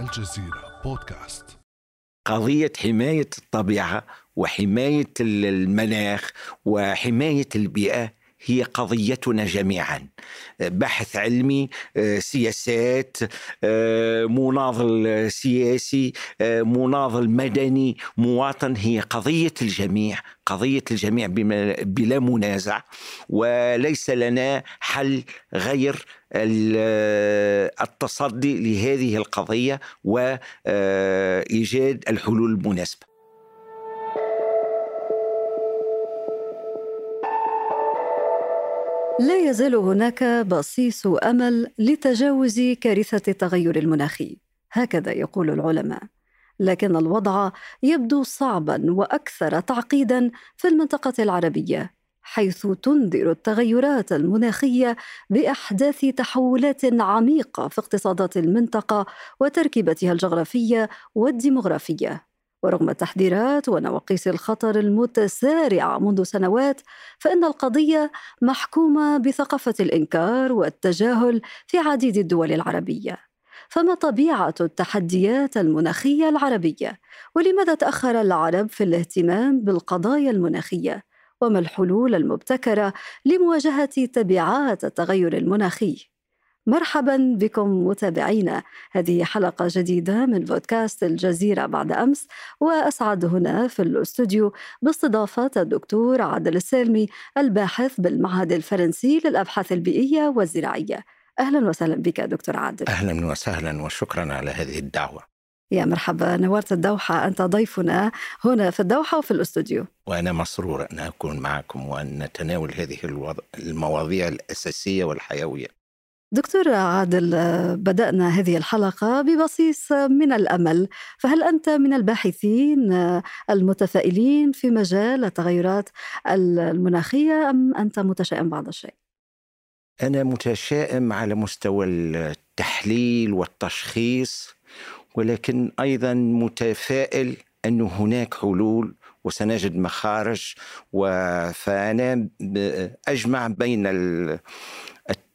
الجزيرة بودكاست. قضية حماية الطبيعة وحماية المناخ وحماية البيئة هي قضيتنا جميعا. بحث علمي سياسات مناضل سياسي مناضل مدني مواطن. هي قضية الجميع قضية الجميع بلا منازع وليس لنا حل غير التصدي لهذه القضية وإيجاد الحلول المناسبة. لا يزال هناك بصيص أمل لتجاوز كارثة التغير المناخي. هكذا يقول العلماء. لكن الوضع يبدو صعبا وأكثر تعقيدا في المنطقة العربية حيث تنذر التغيرات المناخية بأحداث تحولات عميقة في اقتصادات المنطقة وتركيبتها الجغرافية والديمغرافية. ورغم التحذيرات ونواقيس الخطر المتسارعة منذ سنوات فإن القضية محكومة بثقافة الإنكار والتجاهل في عديد الدول العربية. فما طبيعة التحديات المناخية العربية؟ ولماذا تأخر العرب في الاهتمام بالقضايا المناخية؟ وما الحلول المبتكرة لمواجهة تبعات التغير المناخي؟ مرحبا بكم متابعينا هذه حلقة جديدة من بودكاست الجزيرة بعد أمس وأسعد هنا في الاستوديو باستضافة الدكتور عادل السالمي الباحث بالمعهد الفرنسي للأبحاث البيئية والزراعية. أهلا وسهلا بك دكتور عادل. أهلا وسهلا وشكرا على هذه الدعوة. يا مرحبا. نورت الدوحة أنت ضيفنا هنا في الدوحة وفي الاستوديو. وأنا مسرور أن أكون معكم وأن نتناول هذه المواضيع الأساسية والحيوية. دكتور عادل بدأنا هذه الحلقة ببصيص من الأمل فهل أنت من الباحثين المتفائلين في مجال التغيرات المناخية أم أنت متشائم بعض الشيء؟ أنا متشائم على مستوى التحليل والتشخيص ولكن أيضا متفائل أن هناك حلول وسنجد مخارج فأنا أجمع بين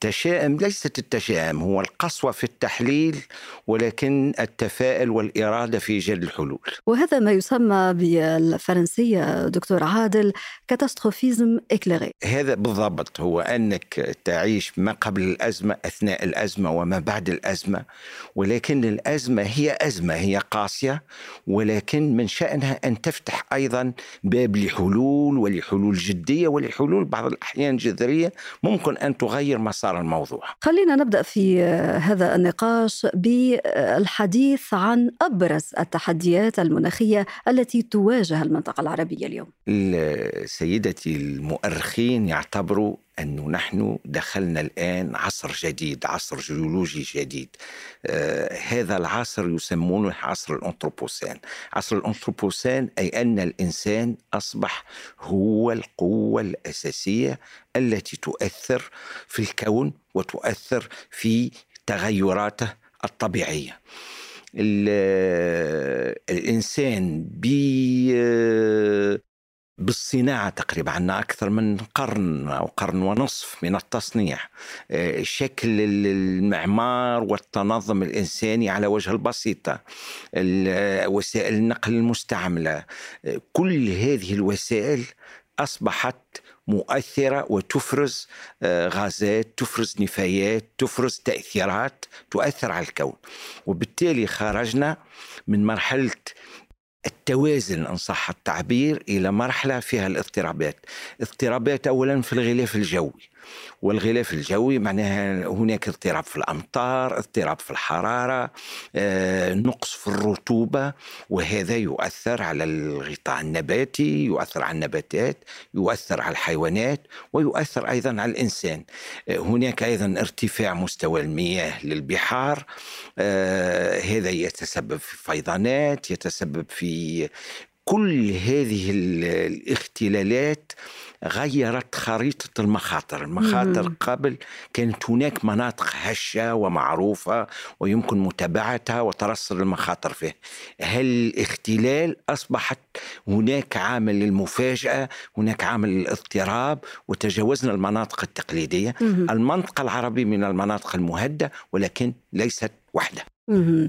التشاؤم ليست التشاؤم هو القسوة في التحليل ولكن التفاؤل والإرادة في إيجاد الحلول. وهذا ما يسمى بالفرنسية دكتور عادل catastrophisme éclairé. هذا بالضبط هو أنك تعيش ما قبل الأزمة أثناء الأزمة وما بعد الأزمة ولكن الأزمة هي أزمة هي قاسية ولكن من شأنها أن تفتح أيضا باب لحلول ولحلول جدية ولحلول بعض الأحيان جذرية ممكن أن تغير مسار الموضوع. خلينا نبدأ في هذا النقاش بالحديث عن أبرز التحديات المناخية التي تواجه المنطقة العربية اليوم. سيدتي المؤرخين يعتبروا أنه نحن دخلنا الآن عصر جديد عصر جيولوجي جديد. آه هذا العصر يسمونه عصر الأنثروبوسين عصر الأنثروبوسين أي أن الإنسان أصبح هو القوة الأساسية التي تؤثر في الكون وتؤثر في تغيراته الطبيعية. الإنسان بالصناعة تقريبا عندنا أكثر من قرن أو قرن ونصف من التصنيع. آه، شكل المعمار والتنظم الإنساني على وجه البسيطة. وسائل النقل المستعملة. آه، كل هذه الوسائل أصبحت مؤثرة وتفرز آه، غازات تفرز نفايات تفرز تأثيرات تؤثر على الكون. وبالتالي خرجنا من مرحلة التوازن إن صح التعبير إلى مرحلة فيها الاضطرابات، اضطرابات اولا في الغلاف الجوي، والغلاف الجوي معناها هناك اضطراب في الأمطار، اضطراب في الحرارة، آه، نقص في الرطوبة وهذا يؤثر على الغطاء النباتي، يؤثر على النباتات، يؤثر على الحيوانات ويؤثر أيضا على الإنسان. آه، هناك أيضا ارتفاع مستوى المياه للبحار، آه، هذا يتسبب في فيضانات، يتسبب في كل هذه الاختلالات غيرت خريطة المخاطر. المخاطر مم. قبل كانت هناك مناطق هشة ومعروفة ويمكن متابعتها وترصد المخاطر فيها. هل الاختلال أصبحت هناك عامل للمفاجأة هناك عامل للاضطراب؟ وتجاوزنا المناطق التقليدية. مم. المنطقة العربية من المناطق المهدة ولكن ليست وحدة. آه،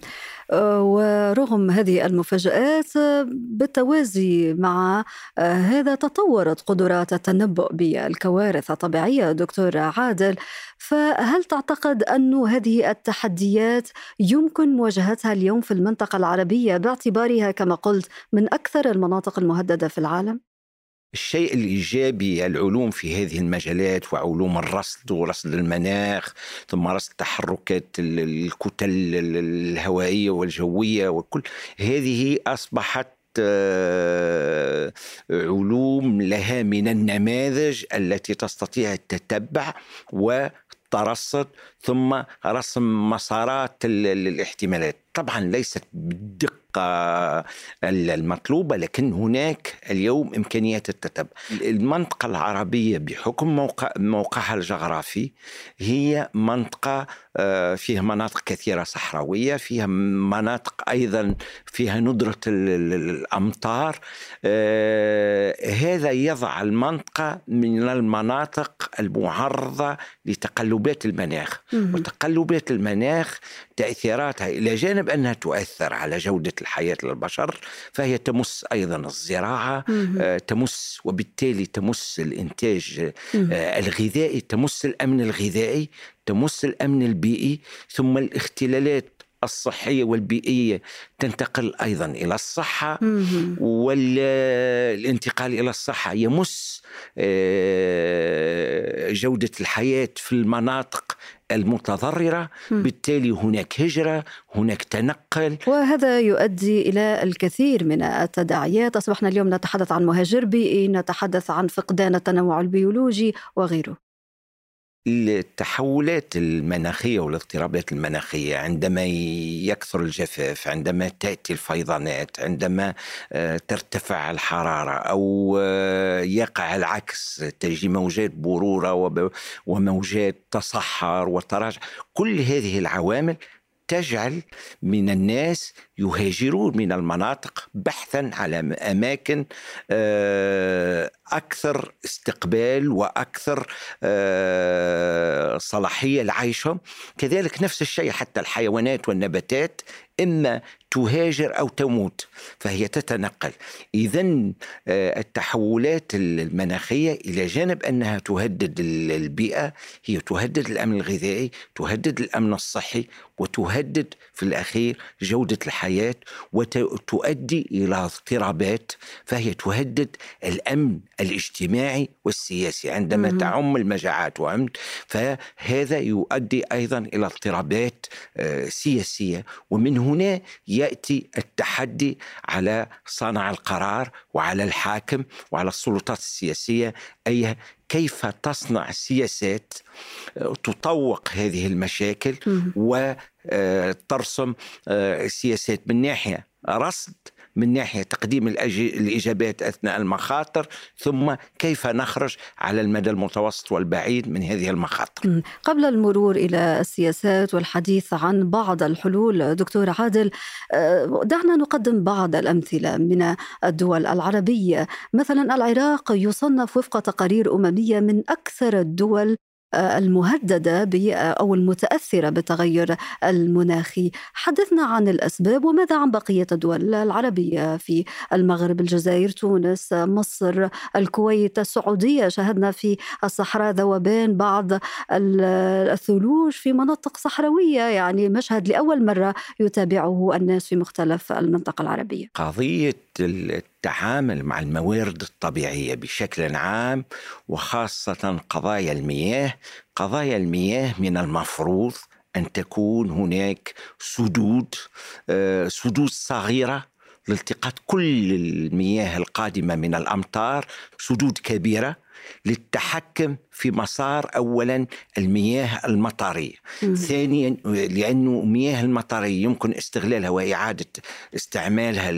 ورغم هذه المفاجآت بالتوازي مع آه، هذا تطورت قدرات التنبؤ بالكوارث الطبيعية دكتور عادل فهل تعتقد أن هذه التحديات يمكن مواجهتها اليوم في المنطقة العربية باعتبارها كما قلت من أكثر المناطق المهددة في العالم؟ الشيء الإيجابي العلوم في هذه المجالات وعلوم الرصد ورصد المناخ ثم رصد تحركات الكتل الهوائية والجوية وكل هذه أصبحت آه، علوم لها من النماذج التي تستطيع التتبع وترصد ثم رسم مسارات الاحتمالات. طبعا ليست بالدقة المطلوبة لكن هناك اليوم إمكانيات التتبع. المنطقة العربية بحكم موقع موقعها الجغرافي هي منطقة آه، فيها مناطق كثيرة صحراوية فيها مناطق أيضا فيها ندرة الأمطار آه، هذا يضع المنطقة من المناطق المعرضة لتقلبات المناخ. وتقلبات المناخ تأثيراتها إلى جانب أنها تؤثر على جودة الحياة للبشر فهي تمس أيضا الزراعة آه، تمس وبالتالي تمس الإنتاج آه، الغذائي تمس الأمن الغذائي تمس الأمن البيئي ثم الاختلالات الصحية والبيئية تنتقل أيضا إلى الصحة والانتقال إلى الصحة يمس آه، جودة الحياة في المناطق المتضررة بالتالي هناك هجرة هناك تنقل. وهذا يؤدي إلى الكثير من التداعيات. أصبحنا اليوم نتحدث عن مهاجر بيئي نتحدث عن فقدان التنوع البيولوجي وغيره. التحولات المناخية والاضطرابات المناخية. عندما يكثر الجفاف عندما تأتي الفيضانات عندما آه، ترتفع الحرارة أو آه، يقع العكس تجي موجات برورة وموجات تصحر وتراجع. كل هذه العوامل تجعل من الناس يهاجرون من المناطق بحثا على أماكن آه، أكثر استقبال وأكثر آه، صلاحية لعيشهم. كذلك نفس الشيء حتى الحيوانات والنباتات إما تهاجر أو تموت فهي تتنقل. اذا آه، التحولات المناخية إلى جانب أنها تهدد البيئة هي تهدد الأمن الغذائي تهدد الأمن الصحي وتهدد في الأخير جودة الحياة وتؤدي إلى اضطرابات فهي تهدد الأمن الاجتماعي والسياسي عندما مم. تعم المجاعات. وعمد فهذا يؤدي أيضا إلى اضطرابات آه، سياسية ومن هنا يأتي التحدي على صانع القرار وعلى الحاكم وعلى السلطات السياسية. أي كيف تصنع سياسات تطوق هذه المشاكل وترسم آه، سياسات من ناحية رصد من ناحية تقديم الإجابات أثناء المخاطر ثم كيف نخرج على المدى المتوسط والبعيد من هذه المخاطر. قبل المرور إلى السياسات والحديث عن بعض الحلول دكتور عادل آه، دعنا نقدم بعض الأمثلة من الدول العربية، مثلا العراق يصنف وفق تقارير أممية من أكثر الدول المهددة أو المتأثرة بالتغير المناخي، حدثنا عن الأسباب وماذا عن بقية الدول العربية في المغرب، الجزائر، تونس، مصر، الكويت، السعودية، شاهدنا في الصحراء ذوبان بعض الثلوج في مناطق صحراوية، يعني مشهد لأول مرة يتابعه الناس في مختلف المنطقة العربية. قضية التعامل مع الموارد الطبيعية بشكل عام وخاصة قضايا المياه. قضايا المياه من المفروض أن تكون هناك سدود آه، سدود صغيرة لالتقاط كل المياه القادمة من الأمطار سدود كبيرة. للتحكم في مسار اولا المياه المطريه ثانيا لأنه المياه المطريه يمكن استغلالها وإعادة استعمالها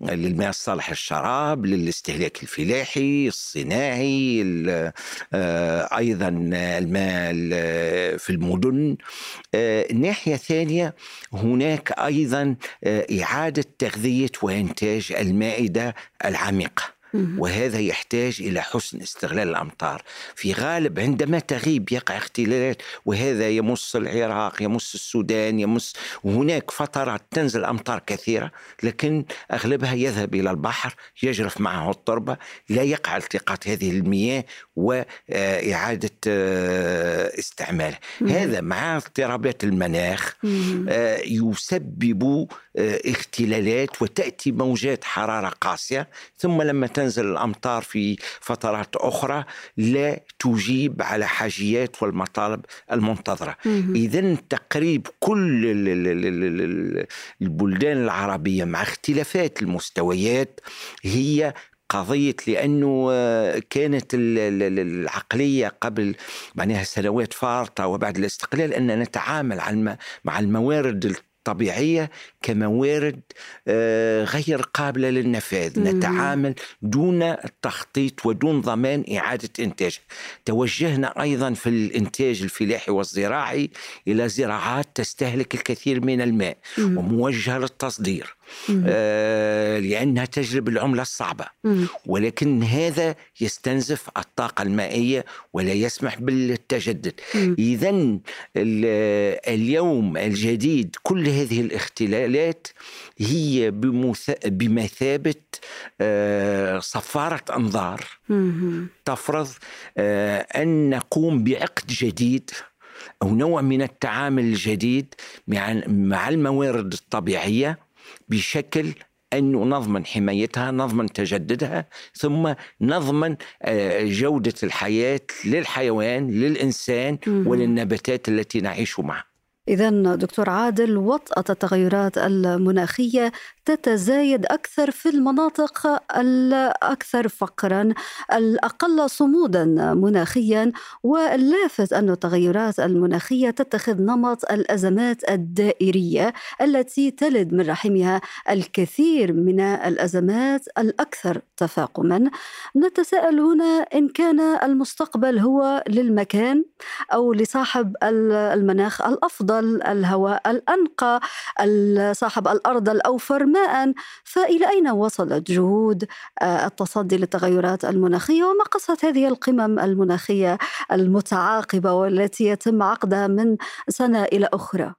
للماء الصالح للشراب للاستهلاك الفلاحي الصناعي آه، أيضا الماء في المدن. آه، الثانية هناك أيضا آه، إعادة تغذية وإنتاج المائدة العميقة. وهذا يحتاج إلى حسن استغلال الأمطار. في غالب عندما تغيب يقع اختلالات وهذا يمس العراق يمس السودان يمس هناك فترات تنزل أمطار كثيرة لكن أغلبها يذهب إلى البحر يجرف معه التربة لا يقع التقاط هذه المياه وإعادة آه، استعمالها هذا مع اضطرابات المناخ آه، يسبب آه، اختلالات وتأتي موجات حرارة قاسية ثم لما تنزل الأمطار في فترات أخرى لا تجيب على حاجيات والمطالب المنتظرة. إذا تقريب كل البلدان العربية مع اختلافات المستويات هي قضية لأنه آه، كانت العقلية قبل معناها سنوات فارطة وبعد الاستقلال أن نتعامل مع الموارد طبيعية كموارد آه، غير قابلة للنفاذ. نتعامل دون التخطيط ودون ضمان إعادة إنتاج توجهنا أيضا في الإنتاج الفلاحي والزراعي إلى زراعات تستهلك الكثير من الماء. وموجهة للتصدير آه لأنها تجلب العملة الصعبة مم. ولكن هذا يستنزف الطاقة المائية ولا يسمح بالتجدد إذا اليوم الجديد كل هذه الاختلالات هي بمثابة آه صفارة أنظار. تفرض آه أن نقوم بعقد جديد أو نوع من التعامل الجديد مع الموارد الطبيعية بشكل أن نضمن حمايتها نضمن تجددها ثم نضمن آه، جودة الحياة للحيوان للإنسان وللنباتات التي نعيش معها. إذا دكتور عادل وطأة التغيرات المناخية تتزايد أكثر في المناطق الأكثر فقرا الأقل صمودا مناخيا واللافت أن التغيرات المناخية تتخذ نمط الأزمات الدائرية التي تلد من رحمها الكثير من الأزمات الأكثر تفاقما. نتساءل هنا إن كان المستقبل هو للمكان أو لصاحب المناخ الأفضل الهواء الأنقى صاحب الأرض الأوفر ماء فإلى أين وصلت جهود آه، التصدي للتغيرات المناخية وما قصة هذه القمم المناخية المتعاقبة والتي يتم عقدها من سنة إلى أخرى؟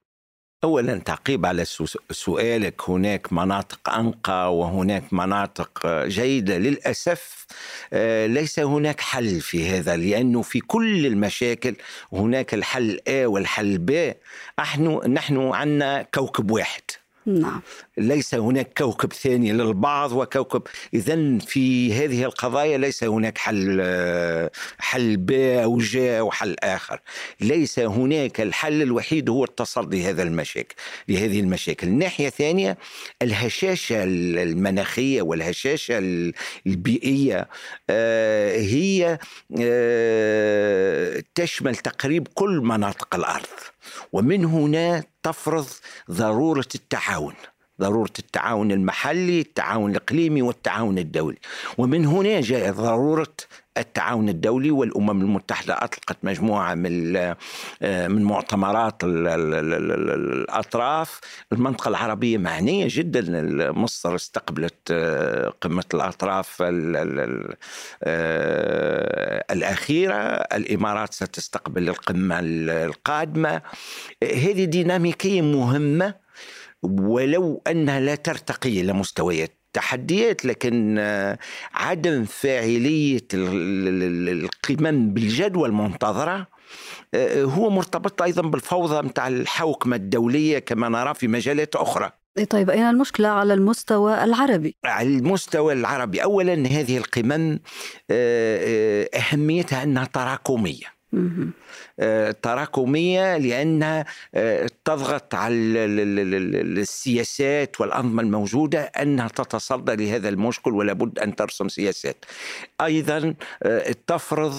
اولا تعقيب على سؤالك. هناك مناطق أنقى وهناك مناطق جيدة. للأسف آه، ليس هناك حل في هذا لأنه في كل المشاكل هناك الحل A والحل B. نحن نحن عندنا كوكب واحد. نعم. ليس هناك كوكب ثاني للبعض وكوكب اذا في هذه القضايا ليس هناك حل حل ب أو ج أو حل آخر. ليس هناك الحل الوحيد هو التصدي هذا المشاكل لهذه المشاكل. الناحية الثانية الهشاشة المناخية والهشاشة البيئية آه، هي آه، تشمل تقريب كل مناطق الأرض. ومن هنا تفرض ضرورة التعاون. ضرورة التعاون المحلي، التعاون الإقليمي والتعاون الدولي، ومن هنا جاء ضرورة التعاون الدولي والأمم المتحدة. أطلقت مجموعة من آه، من مؤتمرات الأطراف. المنطقة العربية معنية جدا. مصر استقبلت آه، قمة الأطراف آه، الأخيرة. الإمارات ستستقبل القمة القادمة. هذه ديناميكية مهمة. ولو أنها لا ترتقي إلى مستويات تحديات لكن آه، عدم فاعلية القمم بالجدوى المنتظرة آه، هو مرتبط أيضا بالفوضى متاع الحوكمة الدولية كما نرى في مجالات أخرى طيب أين المشكلة على المستوى العربي؟ على المستوى العربي أولا هذه القمم آه، أهميتها أنها تراكمية آه، تراكمية لأنها آه، تضغط على السياسات والأنظمة الموجودة أنها تتصدى لهذا المشكل ولا بد أن ترسم سياسات. أيضا آه، تفرض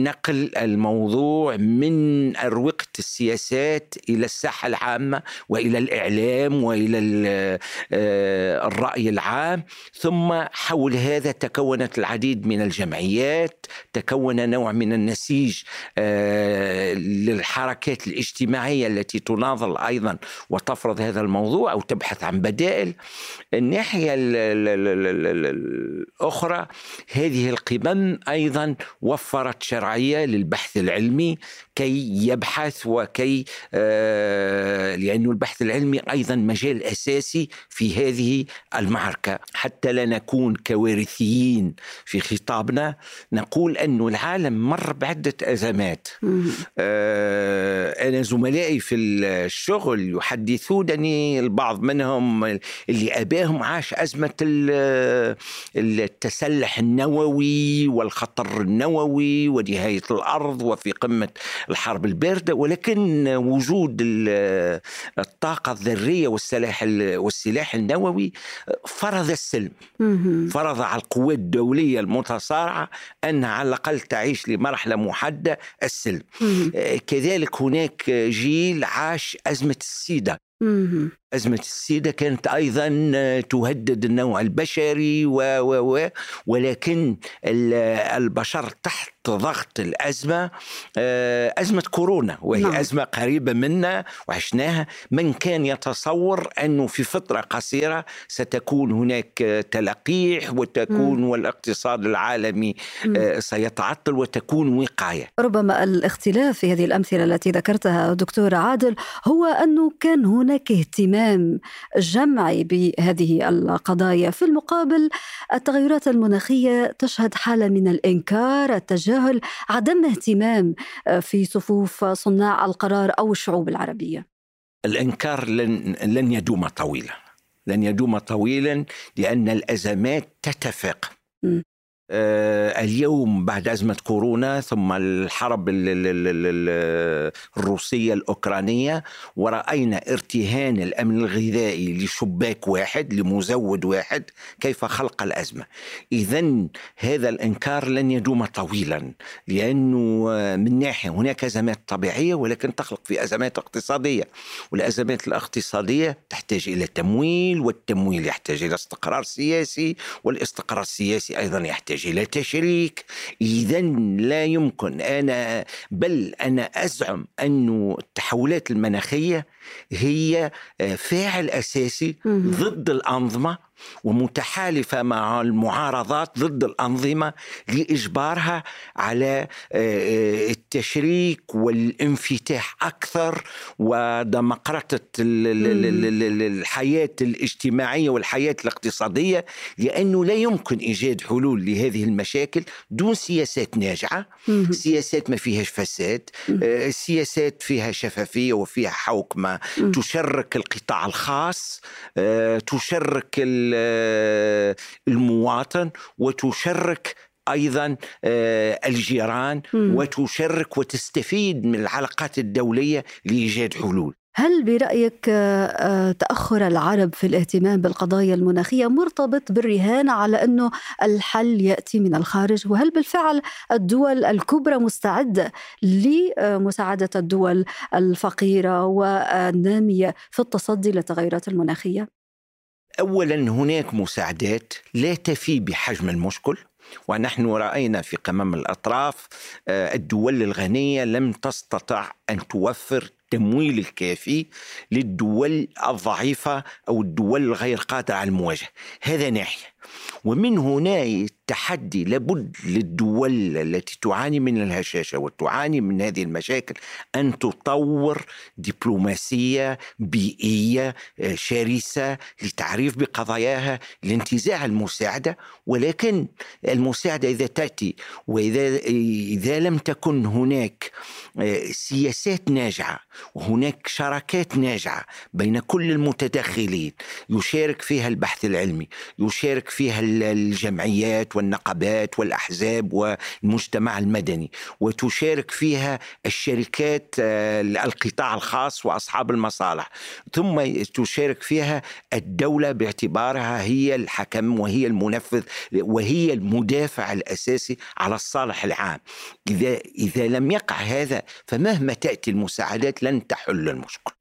نقل الموضوع من أروقة السياسات إلى الساحة العامة وإلى الإعلام وإلى الرأي العام ثم حول هذا تكونت العديد من الجمعيات تكون نوع من نسيج آه، للحركات الاجتماعية التي تناضل أيضا وتفرض هذا الموضوع أو تبحث عن بدائل. الناحية الأخرى هذه القمم أيضا وفرت شرعية للبحث العلمي كي يبحث وكي آه، لأن البحث العلمي أيضا مجال أساسي في هذه المعركة. حتى لا نكون كوارثيين في خطابنا نقول أن العالم مر بعدة أزمات. آه، أنا زملائي في الشغل يحدثونني البعض منهم اللي أباهم عاش أزمة التسلح النووي والخطر النووي ونهاية الأرض وفي قمة الحرب الباردة ولكن وجود الطاقة الذرية والسلاح والسلاح النووي فرض السلم. فرض على القوات الدولية المتصارعة أنها على الأقل تعيش لمرحلة محددة السلم. كذلك هناك جيل عاش أزمة السيدة. أزمة السيدة كانت أيضا تهدد النوع البشري و و و ولكن البشر تحت ضغط الأزمة آه، أزمة كورونا وهي نعم. أزمة قريبة منا وعشناها من كان يتصور أنه في فترة قصيرة ستكون هناك تلقيح وتكون م. والاقتصاد العالمي م. آه، سيتعطل وتكون وقاية ربما الاختلاف في هذه الأمثلة التي ذكرتها دكتور عادل هو أنه كان هناك اهتمام جمعي بهذه القضايا في المقابل التغيرات المناخية تشهد حالة من الإنكار التجاهل تجاهل عدم اهتمام آه، في صفوف صناع القرار أو الشعوب العربية؟ الإنكار لن لن يدوم طويلا لن يدوم طويلا لأن الأزمات تتفق م. آه، اليوم بعد أزمة كورونا ثم الحرب الروسية الأوكرانية ورأينا ارتهان الأمن الغذائي لشباك واحد لمزود واحد كيف خلق الأزمة. إذا هذا الإنكار لن يدوم طويلا لأنه من ناحية هناك أزمات طبيعية ولكن تخلق في أزمات اقتصادية. والأزمات الاقتصادية تحتاج إلى تمويل والتمويل يحتاج إلى استقرار سياسي والاستقرار السياسي أيضا يحتاج يحتاج إلى تشريك إذا لا يمكن أنا بل أنا أزعم أن التحولات المناخية هي آه، فاعل أساسي ضد الأنظمة ومتحالفة مع المعارضات ضد الأنظمة لإجبارها على آه، التشريك والانفتاح أكثر ودمقرطة الحياة الاجتماعية والحياة الاقتصادية لأنه لا يمكن إيجاد حلول لهذه المشاكل دون سياسات ناجعة سياسات ما فيهاش فساد آه، سياسات فيها شفافية وفيها حوكمة تشرك القطاع الخاص آه، تشرك المواطن وتشرك أيضا آه، الجيران وتشرك وتستفيد من العلاقات الدولية لإيجاد حلول. هل برأيك آه، آه، تأخر العرب في الاهتمام بالقضايا المناخية مرتبط بالرهان على أنه الحل يأتي من الخارج؟ وهل بالفعل الدول الكبرى مستعدة لمساعدة الدول الفقيرة والنامية في التصدي للتغيرات المناخية؟ اولا هناك مساعدات لا تفي بحجم المشكل ونحن رأينا في قمم الأطراف آه، الدول الغنية لم تستطع أن توفر التمويل الكافي للدول الضعيفة أو الدول الغير قادرة على المواجهة. هذا ناحية. ومن هنا التحدي لابد للدول التي تعاني من الهشاشة وتعاني من هذه المشاكل أن تطور دبلوماسية بيئية آه، شرسة لتعريف بقضاياها لانتزاع المساعدة. ولكن المساعدة إذا تأتي وإذا إذا لم تكن هناك آه، سياسات ناجعة وهناك شراكات ناجعة بين كل المتدخلين يشارك فيها البحث العلمي يشارك فيها الجمعيات والنقابات والأحزاب والمجتمع المدني وتشارك فيها الشركات آه، القطاع الخاص وأصحاب المصالح. ثم تشارك فيها الدولة باعتبارها هي الحكم وهي المنفذ وهي المدافع الأساسي على الصالح العام. إذا إذا لم يقع هذا فمهما تأتي المساعدات لن تحل المشكل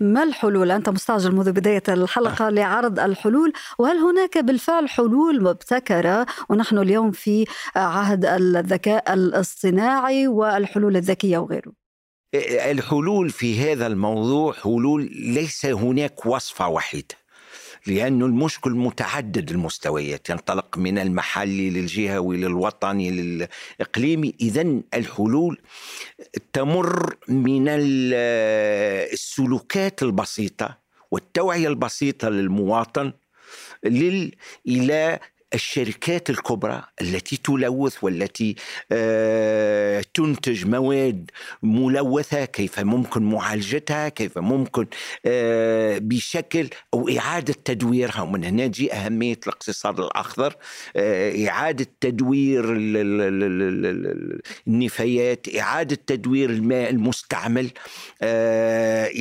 ما الحلول؟ أنت مستعجل منذ بداية الحلقة لعرض الحلول وهل هناك بالفعل حلول مبتكرة؟ ونحن اليوم في عهد الذكاء الاصطناعي والحلول الذكية وغيره. الحلول في هذا الموضوع حلول ليس هناك وصفة واحدة. لأن المشكل متعدد المستويات ينطلق من المحلي للجهوي للوطني للإقليمي. إذا الحلول تمر من السلوكات البسيطة والتوعية البسيطة للمواطن إلى الشركات الكبرى التي تلوث والتي آه، تنتج مواد ملوثة كيف ممكن معالجتها كيف ممكن آه، بشكل أو إعادة تدويرها. ومن هنا تجي أهمية الاقتصاد الأخضر آه، إعادة تدوير النفايات إعادة تدوير الماء المستعمل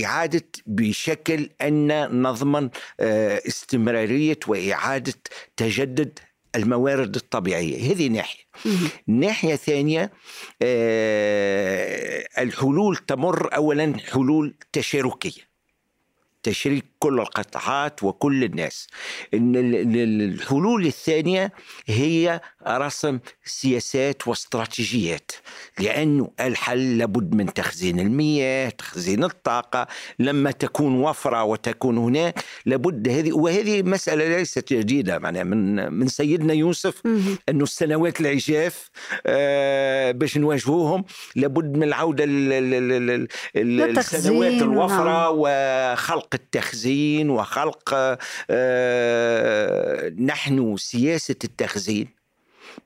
إعادة بشكل أن نضمن استمرارية وإعادة تجدد الموارد الطبيعية. هذه ناحية. الناحية الثانية آه الحلول تمر أولا حلول تشاركية. تشريك كل القطاعات وكل الناس. الحلول الثانية هي رسم سياسات واستراتيجيات. لأنه الحل لابد من تخزين المياه تخزين الطاقة. لما تكون وفرة وتكون هناك لابد هذه وهذه مسألة ليست جديدة. معناها من من سيدنا يوسف أنه السنوات العجاف آه باش نواجهوهم لابد من العودة للسنوات الوفرة نعم. وخلق التخزين. وخلق آه، نحن سياسة التخزين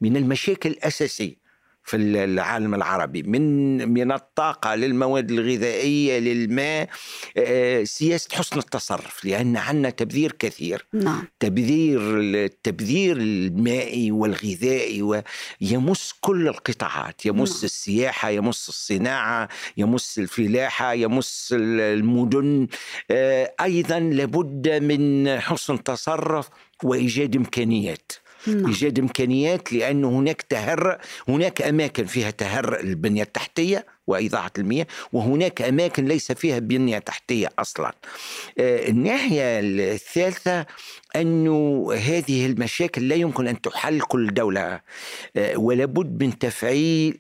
من المشاكل الأساسية. في العالم العربي من من الطاقة للمواد الغذائية للماء آه، سياسة حسن التصرف لأن عندنا تبذير كثير نعم. تبذير التبذير المائي والغذائي ويمس كل القطاعات يمس نعم. السياحة يمس الصناعة يمس الفلاحة يمس المدن آه، أيضا لابد من حسن تصرف وإيجاد إمكانيات نعم. ايجاد إمكانيات لأن هناك تهرع هناك أماكن فيها تهرع البنيه التحتية وإضاعة المياه وهناك أماكن ليس فيها بنية تحتية أصلا. آه، الناحية الثالثة أنه هذه المشاكل لا يمكن أن تحل كل دولة. آه، ولا بد من تفعيل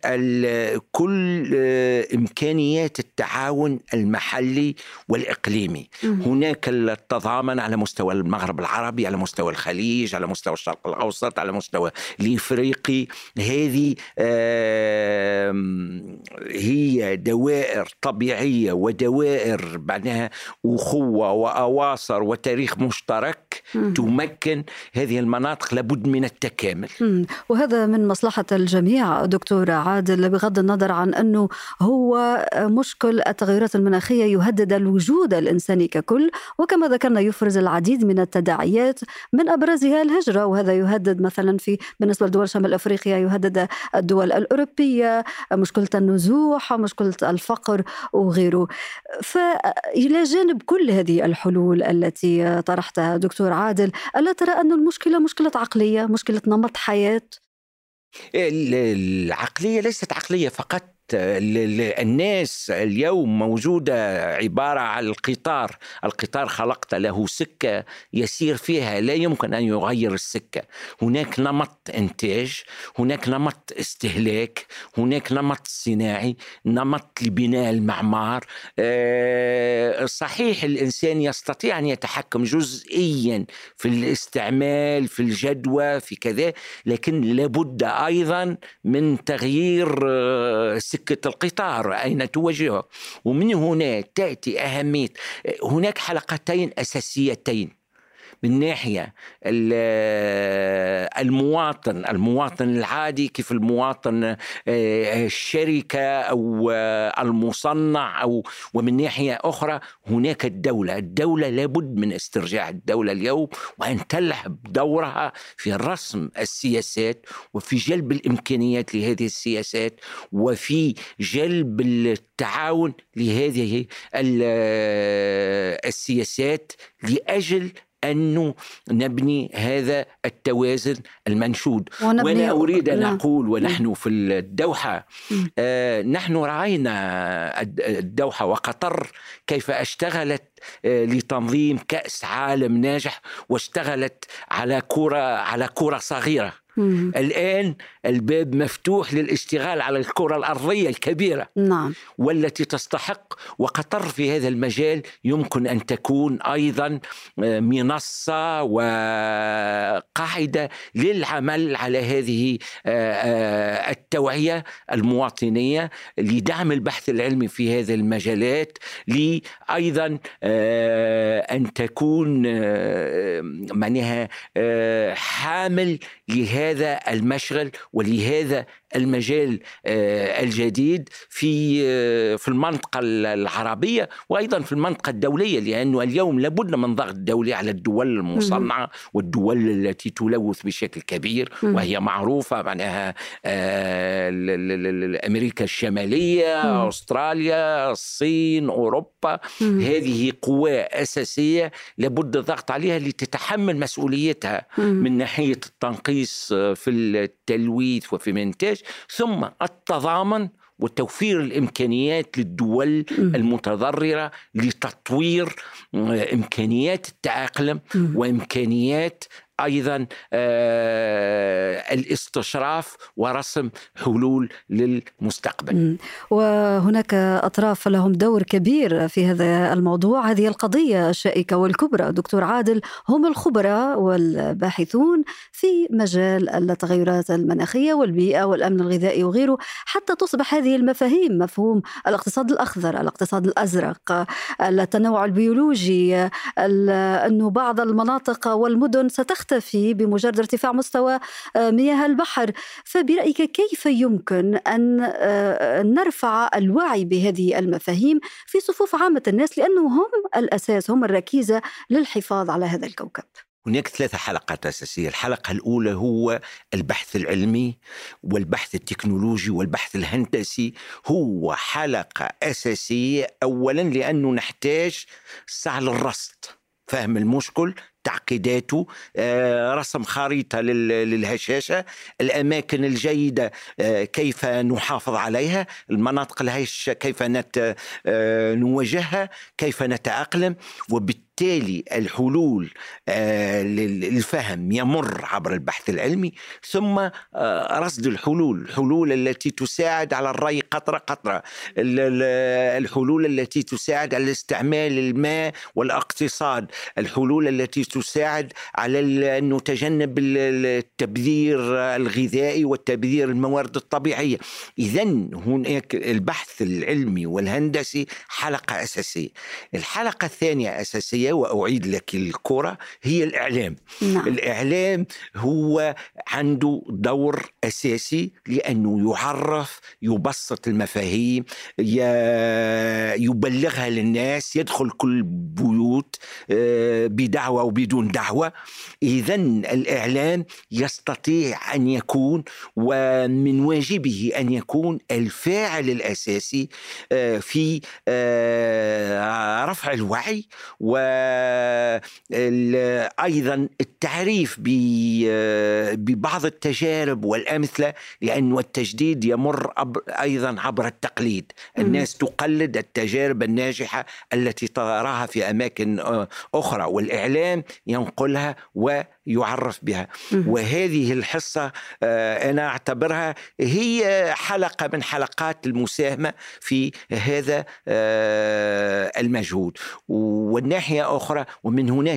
كل آه، إمكانيات التعاون المحلي والإقليمي. هناك التضامن على مستوى المغرب العربي على مستوى الخليج على مستوى الشرق الأوسط على مستوى الإفريقي. هذه هي دوائر طبيعية ودوائر بعدها أخوة وأواصر وتاريخ مشترك تمكن هذه المناطق لابد من التكامل. وهذا من مصلحة الجميع دكتور عادل بغض النظر عن أنه هو مشكل التغيرات المناخية يهدد الوجود الإنساني ككل وكما ذكرنا يفرز العديد من التداعيات من أبرزها الهجرة وهذا يهدد مثلا في بالنسبة لدول شمال أفريقيا يهدد الدول الأوروبية مشكلة النزوح مشكلة الفقر وغيره. فإلى جانب كل هذه الحلول التي طرحتها دكتور عادل ألا ترى أن المشكلة مشكلة عقلية مشكلة نمط حياة؟ العقلية ليست عقلية فقط. الناس اليوم موجودة عبارة عن القطار. القطار خلقت له سكة يسير فيها. لا يمكن أن يغير السكة. هناك نمط إنتاج هناك نمط استهلاك هناك نمط صناعي نمط لبناء المعمار. آه، صحيح الإنسان يستطيع أن يتحكم جزئيا في الاستعمال في الجدوى في كذا لكن لابد أيضا من تغيير السكة آه، سكة القطار أين توجهه؟ ومن هنا تأتي أهمية هناك حلقتين أساسيتين. من ناحية المواطن المواطن العادي كيف المواطن آه، الشركة أو المصنع أو ومن ناحية أخرى هناك الدولة، الدولة لابد من استرجاع الدولة اليوم وأن تلعب دورها في رسم السياسات وفي جلب الإمكانيات لهذه السياسات وفي جلب التعاون لهذه السياسات لأجل أن نبني هذا التوازن المنشود. وأنا أريد أن نعم. أقول ونحن في الدوحة. آه، نحن رأينا الد- الدوحة وقطر كيف اشتغلت آه، لتنظيم كأس عالم ناجح واشتغلت على كرة على كرة صغيرة. مم. الآن الباب مفتوح للاشتغال على الكرة الأرضية الكبيرة نعم والتي تستحق وقطر في هذا المجال يمكن أن تكون أيضا آه، منصة وقاعدة للعمل على هذه آه، آه، التوعية المواطنية لدعم البحث العلمي في هذه المجالات لايضا آه، أن تكون معناها حامل لهذا المشغل ولهذا المجال آه، الجديد في آه، في المنطقة العربية وأيضا في المنطقة الدولية لأنه اليوم لابد من ضغط دولي على الدول المصنعة والدول التي تلوث بشكل كبير. وهي معروفة معناها آه، أمريكا الشمالية. أستراليا الصين أوروبا. هذه قوى أساسية لابد الضغط عليها لتتحمل مسؤوليتها. من ناحية التنقيص في التلويث وفي الإنتاج ثم التضامن وتوفير الإمكانيات للدول مم. المتضررة لتطوير إمكانيات التأقلم مم. أيضا آه، الاستشراف ورسم حلول للمستقبل. وهناك أطراف لهم دور كبير في هذا الموضوع. هذه القضية الشائكة والكبرى. دكتور عادل هم الخبراء والباحثون في مجال التغيرات المناخية والبيئة والأمن الغذائي وغيره. حتى تصبح هذه المفاهيم مفهوم الاقتصاد الأخضر الاقتصاد الأزرق التنوع البيولوجي ال- أنه بعض المناطق والمدن ستختفي بمجرد ارتفاع مستوى آه، مياه البحر. فبرأيك كيف يمكن آه، نرفع الوعي بهذه المفاهيم في صفوف عامة الناس؟ لأنه هم الأساس هم الركيزة للحفاظ على هذا الكوكب. هناك ثلاث حلقات أساسية. الحلقة الأولى هو البحث العلمي والبحث التكنولوجي والبحث الهندسي. هو حلقة أساسية أولا لأنه نحتاج سعى للرصد فهم المشكل؟ تعقيداته آه، رسم خريطة لل- للهشاشة الأماكن الجيدة آه، كيف نحافظ عليها المناطق الهشة كيف آه، نواجهها كيف نتأقلم وبالتالي الحلول آه، لل- للفهم يمر عبر البحث العلمي ثم آه، رصد الحلول الحلول التي تساعد على الري قطرة قطرة ال- ال- الحلول التي تساعد على استعمال الماء والاقتصاد الحلول التي تساعد على أن نتجنب ال- ال- التبذير الغذائي والتبذير الموارد الطبيعية. إذا هناك البحث العلمي والهندسي حلقة أساسية. الحلقة الثانية أساسية وأعيد لك الكرة هي الإعلام. نعم. الإعلام هو عنده دور أساسي لأنه يعرف يبسط المفاهيم يبلغها للناس يدخل كل بيوت آه، بدعوة وبدون دعوة. إذا الإعلام يستطيع أن يكون ومن واجبه أن يكون الفاعل الأساسي آه، في آه، رفع الوعي وأيضا التعريف ببعض التجارب والأمثلة لأن التجديد يمر أيضا عبر التقليد. الناس تقلد التجارب الناجحة التي تراها في أماكن آه، أخرى والإعلام ينقلها ويعرف بها. مم. وهذه الحصة آه، أنا أعتبرها هي حلقة من حلقات المساهمة في هذا آه، المجهود. والناحية أخرى ومن هنا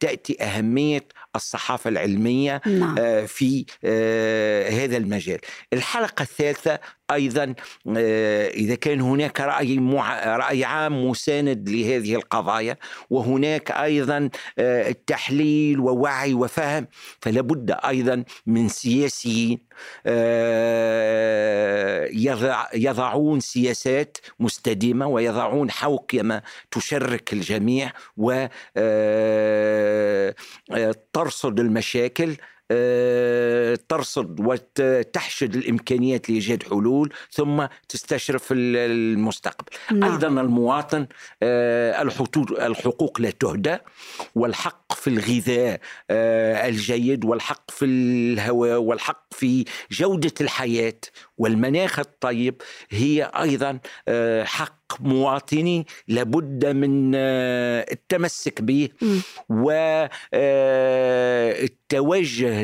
تأتي أهمية الصحافة العلمية نعم. آه، في آه، هذا المجال. الحلقة الثالثة أيضا آه، إذا كان هناك رأي, مع... رأي عام مساند لهذه القضايا وهناك أيضا آه، التحليل ووعي وفهم فلا بد أيضا من سياسيين آه، يضع... يضعون سياسات مستديمة ويضعون حوكمة تشرك الجميع و آه، آه، ترصد المشاكل ترصد وتحشد الإمكانيات لإيجاد حلول ثم تستشرف المستقبل نعم. أيضا المواطن آه، الحقوق لا تهدى والحق في الغذاء آه، الجيد والحق في الهواء والحق في جودة الحياة والمناخ الطيب هي أيضا حق مواطني لابد من التمسك به والتوجه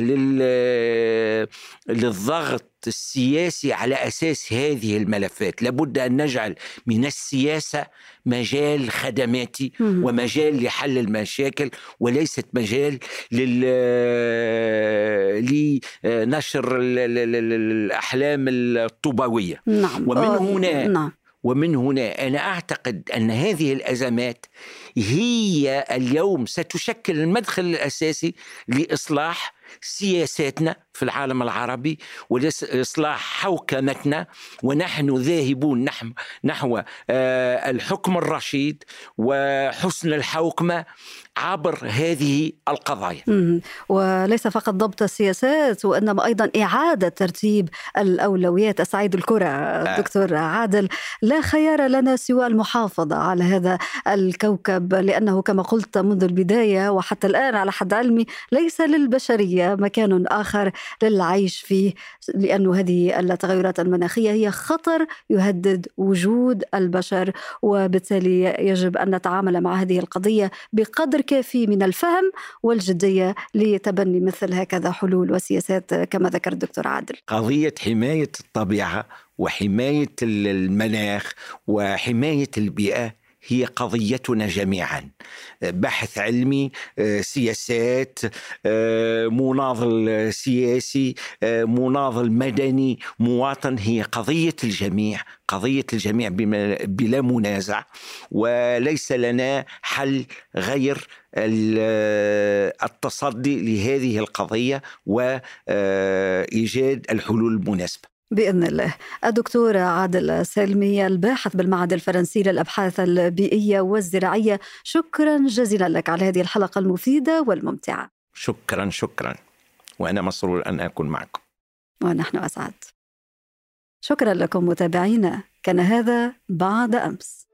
للضغط السياسي على أساس هذه الملفات لابد أن نجعل من السياسة مجال خدماتي ومجال لحل المشاكل وليست مجال لنشر الأحلام الطوبويه نعم. ومن هنا نعم. ومن هنا أنا أعتقد أن هذه الأزمات هي اليوم ستشكل المدخل الأساسي لإصلاح سياساتنا في العالم العربي وإصلاح حوكمتنا ونحن ذاهبون نحو, نحو آه، الحكم الرشيد وحسن الحوكمة عبر هذه القضايا وليس فقط ضبط السياسات وإنما أيضا إعادة ترتيب الأولويات أسعيد الكرة آه. دكتور عادل لا خيار لنا سوى المحافظة على هذا الكوكب لأنه كما قلت منذ البداية وحتى الآن على حد علمي ليس للبشرية مكان آخر للعيش فيه لأن هذه التغيرات المناخية هي خطر يهدد وجود البشر وبالتالي يجب أن نتعامل مع هذه القضية بقدر كافي من الفهم والجدية لتبني مثل هكذا حلول وسياسات كما ذكر الدكتور عادل. قضية حماية الطبيعة وحماية المناخ وحماية البيئة هي قضيتنا جميعا. بحث علمي سياسات مناضل سياسي مناضل مدني مواطن. هي قضية الجميع قضية الجميع بلا منازع وليس لنا حل غير التصدي لهذه القضية وإيجاد الحلول المناسبة. بإذن الله. الدكتور عادل سلمي الباحث بالمعهد الفرنسي للأبحاث البيئية والزراعية شكرا جزيلا لك على هذه الحلقة المفيدة والممتعة. شكرا شكرا. وأنا مسرور أن أكون معكم. ونحن أسعد. شكرا لكم متابعينا. كان هذا بعد أمس.